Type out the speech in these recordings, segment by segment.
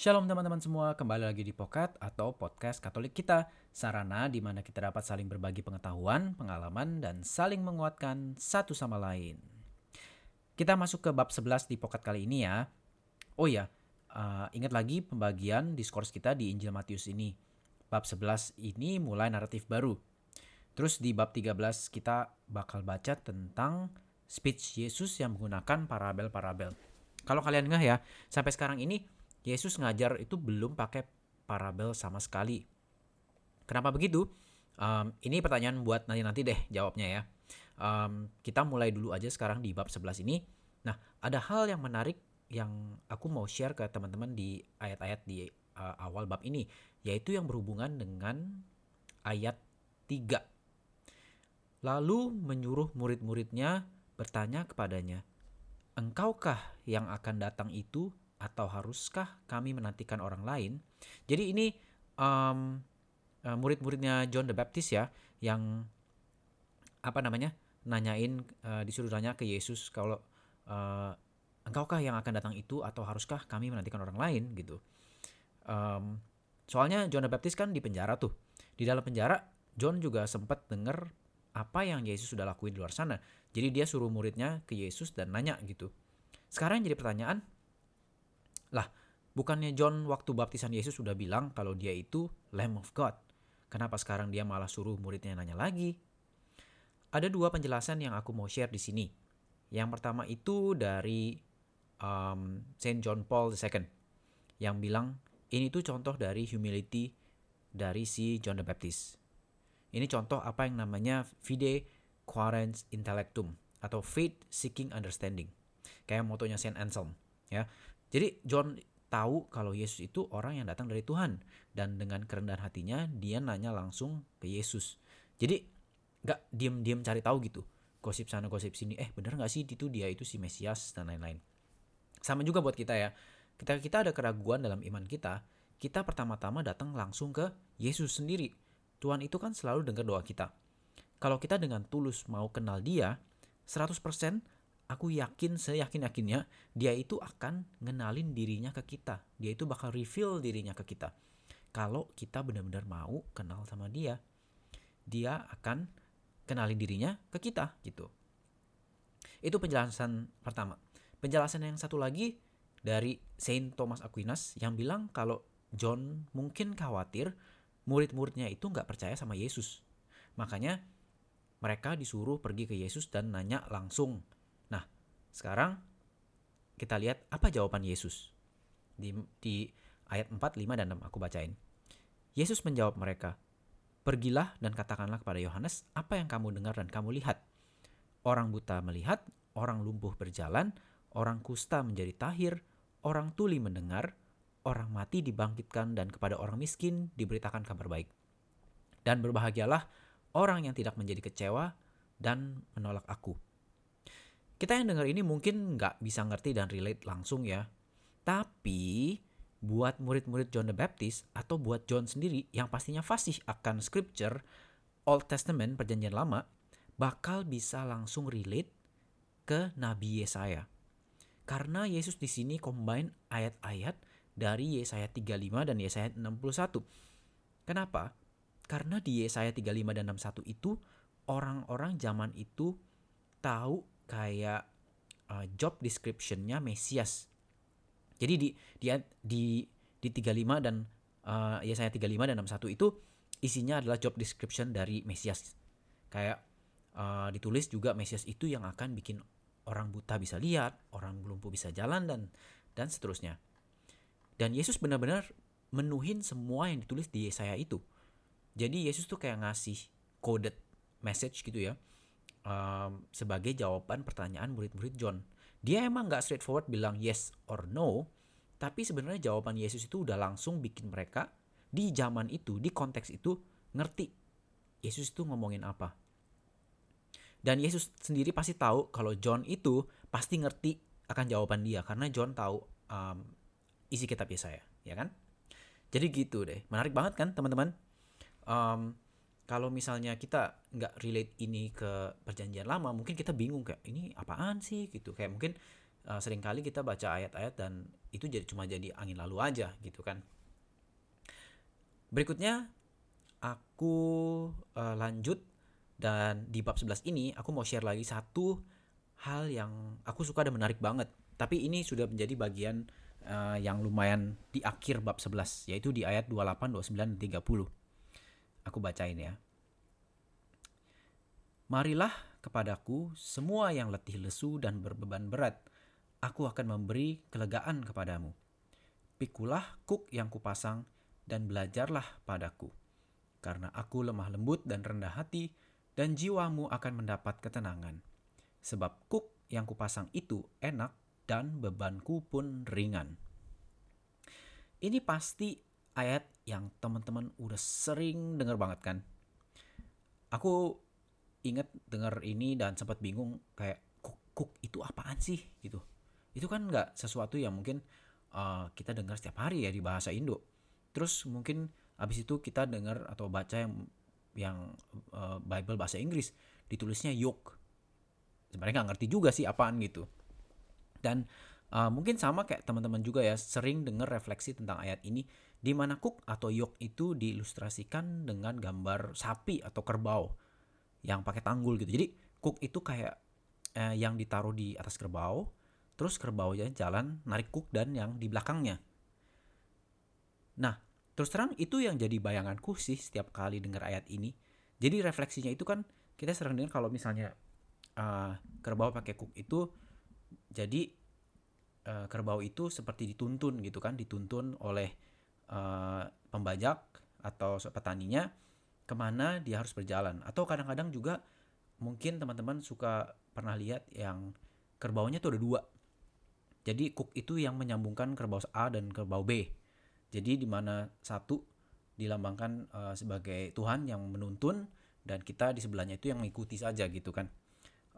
Shalom teman-teman semua, kembali lagi di Pokat atau Podcast Katolik kita, sarana di mana kita dapat saling berbagi pengetahuan, pengalaman, dan saling menguatkan satu sama lain. Kita masuk ke bab 11 di Pokat kali ini ya. Oh ya, uh, ingat lagi pembagian diskurs kita di Injil Matius ini. Bab 11 ini mulai naratif baru. Terus di bab 13 kita bakal baca tentang speech Yesus yang menggunakan parabel-parabel. Kalau kalian ngeh ya, sampai sekarang ini Yesus ngajar itu belum pakai parabel sama sekali. Kenapa begitu? Um, ini pertanyaan buat nanti-nanti deh jawabnya ya. Um, kita mulai dulu aja sekarang di bab 11 ini. Nah, ada hal yang menarik yang aku mau share ke teman-teman di ayat-ayat di uh, awal bab ini, yaitu yang berhubungan dengan ayat 3. Lalu menyuruh murid-muridnya bertanya kepadanya, Engkaukah yang akan datang itu atau haruskah kami menantikan orang lain? Jadi ini um, murid-muridnya John the Baptist ya yang apa namanya nanyain uh, disuruh tanya ke Yesus kalau uh, engkaukah yang akan datang itu atau haruskah kami menantikan orang lain gitu. Um, soalnya John the Baptist kan di penjara tuh. Di dalam penjara John juga sempat dengar apa yang Yesus sudah lakuin di luar sana. Jadi dia suruh muridnya ke Yesus dan nanya gitu. Sekarang jadi pertanyaan, lah, bukannya John waktu baptisan Yesus sudah bilang kalau dia itu Lamb of God? Kenapa sekarang dia malah suruh muridnya nanya lagi? Ada dua penjelasan yang aku mau share di sini. Yang pertama itu dari um, Saint John Paul II yang bilang ini tuh contoh dari humility dari si John the Baptist. Ini contoh apa yang namanya fide quaerens intellectum atau faith seeking understanding. Kayak motonya Saint Anselm ya. Jadi John tahu kalau Yesus itu orang yang datang dari Tuhan dan dengan kerendahan hatinya dia nanya langsung ke Yesus. Jadi nggak diem-diem cari tahu gitu. Gosip sana gosip sini. Eh bener nggak sih itu dia itu si Mesias dan lain-lain. Sama juga buat kita ya. Ketika kita ada keraguan dalam iman kita, kita pertama-tama datang langsung ke Yesus sendiri. Tuhan itu kan selalu dengar doa kita. Kalau kita dengan tulus mau kenal dia, 100% aku yakin seyakin-yakinnya dia itu akan ngenalin dirinya ke kita. Dia itu bakal reveal dirinya ke kita. Kalau kita benar-benar mau kenal sama dia, dia akan kenalin dirinya ke kita gitu. Itu penjelasan pertama. Penjelasan yang satu lagi dari Saint Thomas Aquinas yang bilang kalau John mungkin khawatir murid-muridnya itu nggak percaya sama Yesus. Makanya mereka disuruh pergi ke Yesus dan nanya langsung sekarang kita lihat apa jawaban Yesus. Di, di ayat 4, 5, dan 6 aku bacain. Yesus menjawab mereka, Pergilah dan katakanlah kepada Yohanes apa yang kamu dengar dan kamu lihat. Orang buta melihat, orang lumpuh berjalan, orang kusta menjadi tahir, orang tuli mendengar, orang mati dibangkitkan dan kepada orang miskin diberitakan kabar baik. Dan berbahagialah orang yang tidak menjadi kecewa dan menolak aku kita yang dengar ini mungkin nggak bisa ngerti dan relate langsung ya. Tapi buat murid-murid John the Baptist atau buat John sendiri yang pastinya fasih akan scripture Old Testament perjanjian lama bakal bisa langsung relate ke Nabi Yesaya. Karena Yesus di sini combine ayat-ayat dari Yesaya 35 dan Yesaya 61. Kenapa? Karena di Yesaya 35 dan 61 itu orang-orang zaman itu tahu kayak uh, job descriptionnya Mesias. Jadi di di di di 35 dan uh, ya saya 35 dan 61 itu isinya adalah job description dari Mesias. Kayak uh, ditulis juga Mesias itu yang akan bikin orang buta bisa lihat, orang lumpuh bisa jalan dan dan seterusnya. Dan Yesus benar-benar menuhin semua yang ditulis di Yesaya itu. Jadi Yesus tuh kayak ngasih coded message gitu ya um, sebagai jawaban pertanyaan murid-murid John. Dia emang nggak straightforward bilang yes or no, tapi sebenarnya jawaban Yesus itu udah langsung bikin mereka di zaman itu, di konteks itu ngerti Yesus itu ngomongin apa. Dan Yesus sendiri pasti tahu kalau John itu pasti ngerti akan jawaban dia karena John tahu um, isi kitab Yesaya, ya kan? Jadi gitu deh, menarik banget kan teman-teman? Um, kalau misalnya kita nggak relate ini ke perjanjian lama mungkin kita bingung kayak ini apaan sih gitu kayak mungkin uh, sering kali kita baca ayat-ayat dan itu jadi cuma jadi angin lalu aja gitu kan. Berikutnya aku uh, lanjut dan di bab 11 ini aku mau share lagi satu hal yang aku suka dan menarik banget. Tapi ini sudah menjadi bagian uh, yang lumayan di akhir bab 11 yaitu di ayat 28, 29 dan 30. Aku bacain ya. Marilah kepadaku semua yang letih lesu dan berbeban berat. Aku akan memberi kelegaan kepadamu. Pikulah kuk yang kupasang dan belajarlah padaku. Karena aku lemah lembut dan rendah hati, dan jiwamu akan mendapat ketenangan. Sebab kuk yang kupasang itu enak dan bebanku pun ringan. Ini pasti ayat yang teman-teman udah sering dengar banget kan. Aku inget denger ini dan sempat bingung kayak cook itu apaan sih? Gitu. Itu kan nggak sesuatu yang mungkin uh, kita dengar setiap hari ya di bahasa Indo. Terus mungkin abis itu kita dengar atau baca yang yang uh, Bible bahasa Inggris ditulisnya yoke. Sebenarnya nggak ngerti juga sih apaan gitu. Dan uh, mungkin sama kayak teman-teman juga ya sering dengar refleksi tentang ayat ini di mana cook atau yoke itu diilustrasikan dengan gambar sapi atau kerbau yang pakai tanggul gitu. Jadi cook itu kayak eh, yang ditaruh di atas kerbau, terus kerbaunya jalan narik cook dan yang di belakangnya. Nah, terus terang itu yang jadi bayanganku sih setiap kali dengar ayat ini. Jadi refleksinya itu kan kita sering dengar kalau misalnya uh, kerbau pakai cook itu jadi uh, kerbau itu seperti dituntun gitu kan, dituntun oleh uh, pembajak atau petaninya ke mana dia harus berjalan. Atau kadang-kadang juga mungkin teman-teman suka pernah lihat yang kerbaunya tuh ada dua. Jadi cook itu yang menyambungkan kerbau A dan kerbau B. Jadi di mana satu dilambangkan uh, sebagai Tuhan yang menuntun dan kita di sebelahnya itu yang mengikuti saja gitu kan.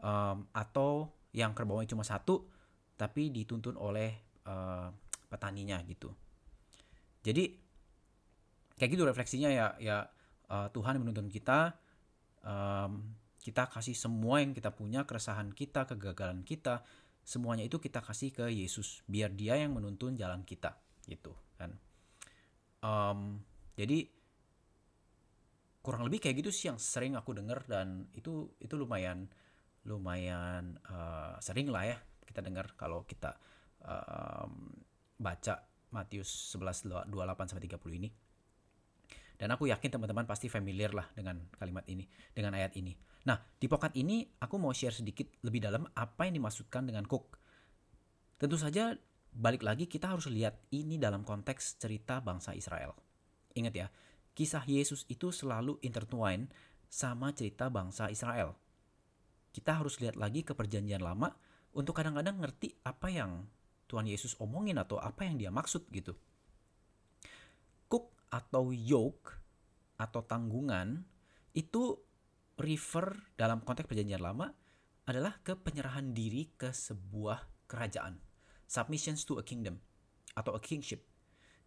Um, atau yang kerbaunya cuma satu tapi dituntun oleh uh, petaninya gitu. Jadi kayak gitu refleksinya ya ya uh, Tuhan menuntun kita um, kita kasih semua yang kita punya keresahan kita kegagalan kita semuanya itu kita kasih ke Yesus biar dia yang menuntun jalan kita gitu kan. Um, jadi kurang lebih kayak gitu sih yang sering aku dengar dan itu itu lumayan lumayan uh, sering lah ya kita dengar kalau kita um, baca Matius 11 28 sampai 30 ini dan aku yakin teman-teman pasti familiar lah dengan kalimat ini, dengan ayat ini. Nah, di pokat ini aku mau share sedikit lebih dalam apa yang dimaksudkan dengan cook. Tentu saja balik lagi kita harus lihat ini dalam konteks cerita bangsa Israel. Ingat ya, kisah Yesus itu selalu intertwine sama cerita bangsa Israel. Kita harus lihat lagi ke perjanjian lama untuk kadang-kadang ngerti apa yang Tuhan Yesus omongin atau apa yang dia maksud gitu atau yoke atau tanggungan itu refer dalam konteks perjanjian lama adalah ke penyerahan diri ke sebuah kerajaan. Submissions to a kingdom atau a kingship.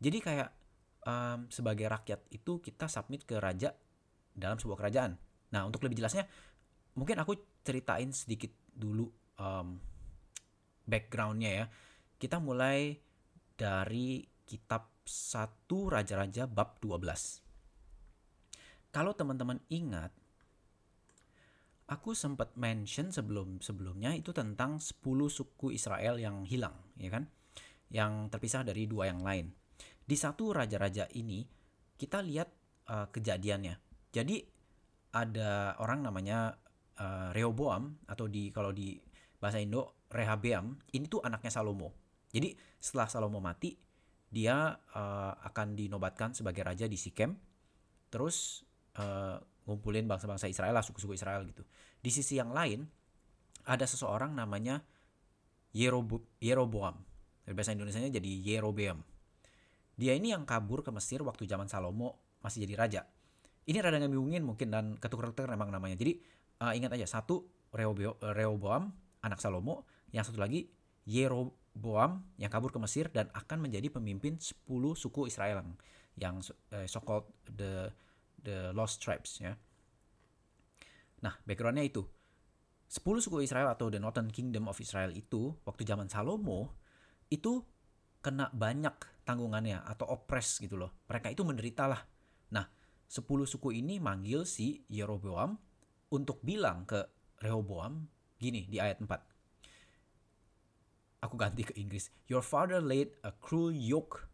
Jadi kayak um, sebagai rakyat itu kita submit ke raja dalam sebuah kerajaan. Nah untuk lebih jelasnya mungkin aku ceritain sedikit dulu um, backgroundnya ya. Kita mulai dari kitab 1 Raja-Raja bab 12. Kalau teman-teman ingat, aku sempat mention sebelum-sebelumnya itu tentang 10 suku Israel yang hilang, ya kan? Yang terpisah dari dua yang lain. Di satu raja-raja ini kita lihat uh, kejadiannya. Jadi ada orang namanya uh, Rehoboam atau di kalau di bahasa Indo Rehabeam, ini tuh anaknya Salomo. Jadi setelah Salomo mati, dia uh, akan dinobatkan sebagai raja di Sikem. Terus uh, ngumpulin bangsa-bangsa Israel lah suku-suku Israel gitu. Di sisi yang lain ada seseorang namanya Yerobo Yeroboam. Dari bahasa Indonesia jadi Yerobeam. Dia ini yang kabur ke Mesir waktu zaman Salomo masih jadi raja. Ini rada ngebingungin mungkin dan ketuker-tuker memang namanya. Jadi uh, ingat aja satu Rehoboam anak Salomo yang satu lagi Yeroboam Boam yang kabur ke Mesir dan akan menjadi pemimpin 10 suku Israel yang uh, so called the the lost tribes ya. Nah, backgroundnya itu. 10 suku Israel atau the Northern Kingdom of Israel itu waktu zaman Salomo itu kena banyak tanggungannya atau oppress gitu loh. Mereka itu menderita lah. Nah, 10 suku ini manggil si Yeroboam untuk bilang ke Rehoboam gini di ayat 4. Aku ganti ke Inggris. Your father laid a cruel yoke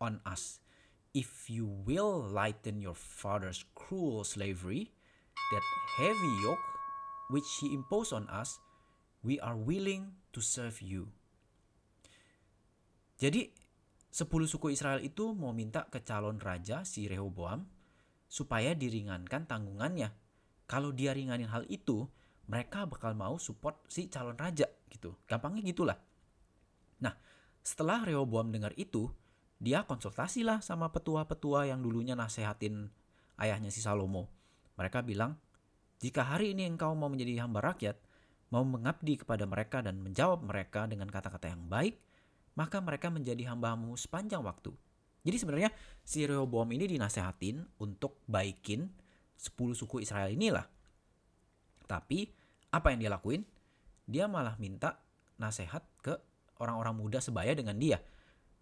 on us. If you will lighten your father's cruel slavery, that heavy yoke which he imposed on us, we are willing to serve you. Jadi, sepuluh suku Israel itu mau minta ke calon raja si Rehoboam supaya diringankan tanggungannya. Kalau dia ringanin hal itu, mereka bakal mau support si calon raja gitu. Gampangnya gitulah. Nah, setelah Rehoboam dengar itu, dia konsultasi lah sama petua-petua yang dulunya nasehatin ayahnya si Salomo. Mereka bilang, jika hari ini engkau mau menjadi hamba rakyat, mau mengabdi kepada mereka dan menjawab mereka dengan kata-kata yang baik, maka mereka menjadi hambamu sepanjang waktu. Jadi sebenarnya si Rehoboam ini dinasehatin untuk baikin 10 suku Israel inilah. Tapi apa yang dia lakuin? Dia malah minta nasehat ke orang-orang muda sebaya dengan dia.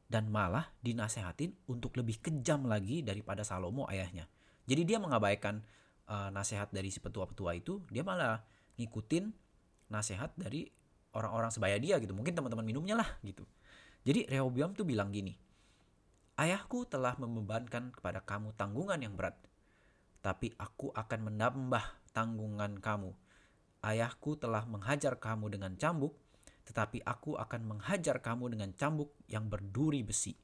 Dan malah dinasehatin untuk lebih kejam lagi daripada Salomo ayahnya. Jadi dia mengabaikan uh, nasihat dari si petua-petua itu, dia malah ngikutin nasihat dari orang-orang sebaya dia gitu. Mungkin teman-teman minumnya lah gitu. Jadi Rehoboam tuh bilang gini, Ayahku telah membebankan kepada kamu tanggungan yang berat, tapi aku akan menambah tanggungan kamu. Ayahku telah menghajar kamu dengan cambuk, tetapi aku akan menghajar kamu dengan cambuk yang berduri besi.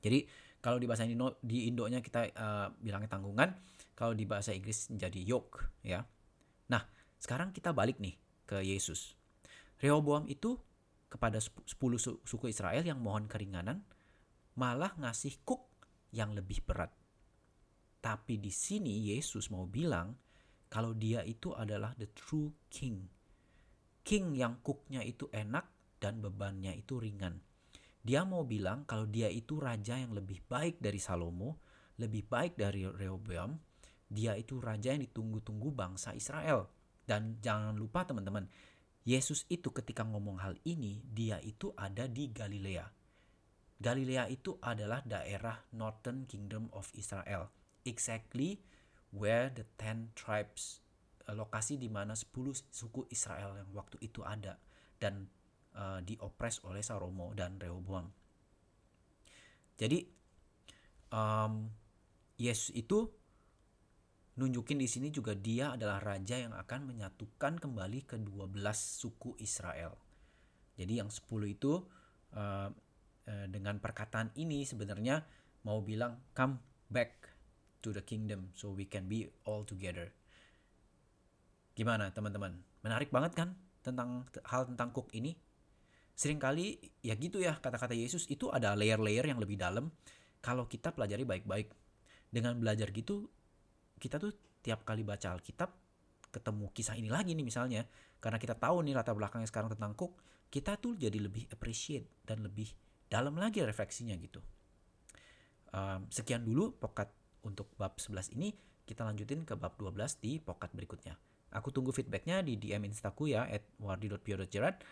Jadi kalau di bahasa Indo di Indonya kita uh, bilangnya tanggungan, kalau di bahasa Inggris menjadi yoke ya. Nah, sekarang kita balik nih ke Yesus. Rehoboam itu kepada 10 suku Israel yang mohon keringanan malah ngasih kuk yang lebih berat. Tapi di sini Yesus mau bilang kalau dia itu adalah the true king. King yang kuknya itu enak dan bebannya itu ringan. Dia mau bilang kalau dia itu raja yang lebih baik dari Salomo, lebih baik dari Rehoboam, dia itu raja yang ditunggu-tunggu bangsa Israel. Dan jangan lupa teman-teman, Yesus itu ketika ngomong hal ini, dia itu ada di Galilea. Galilea itu adalah daerah Northern Kingdom of Israel. Exactly where the ten tribes, eh, lokasi di mana 10 suku Israel yang waktu itu ada dan uh, diopres oleh Salomo dan Rehoboam. Jadi um, Yesus itu nunjukin di sini juga dia adalah raja yang akan menyatukan kembali ke 12 suku Israel. Jadi yang 10 itu uh, uh, dengan perkataan ini sebenarnya mau bilang come back to the kingdom so we can be all together. Gimana teman-teman? Menarik banget kan tentang hal tentang cook ini? Seringkali ya gitu ya kata-kata Yesus itu ada layer-layer yang lebih dalam kalau kita pelajari baik-baik. Dengan belajar gitu kita tuh tiap kali baca Alkitab ketemu kisah ini lagi nih misalnya karena kita tahu nih latar belakangnya sekarang tentang Cook kita tuh jadi lebih appreciate dan lebih dalam lagi refleksinya gitu um, sekian dulu pokat untuk bab 11 ini kita lanjutin ke bab 12 di pokat berikutnya. Aku tunggu feedbacknya di DM instaku ya at wardi.pio.jerat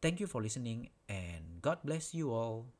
thank you for listening and God bless you all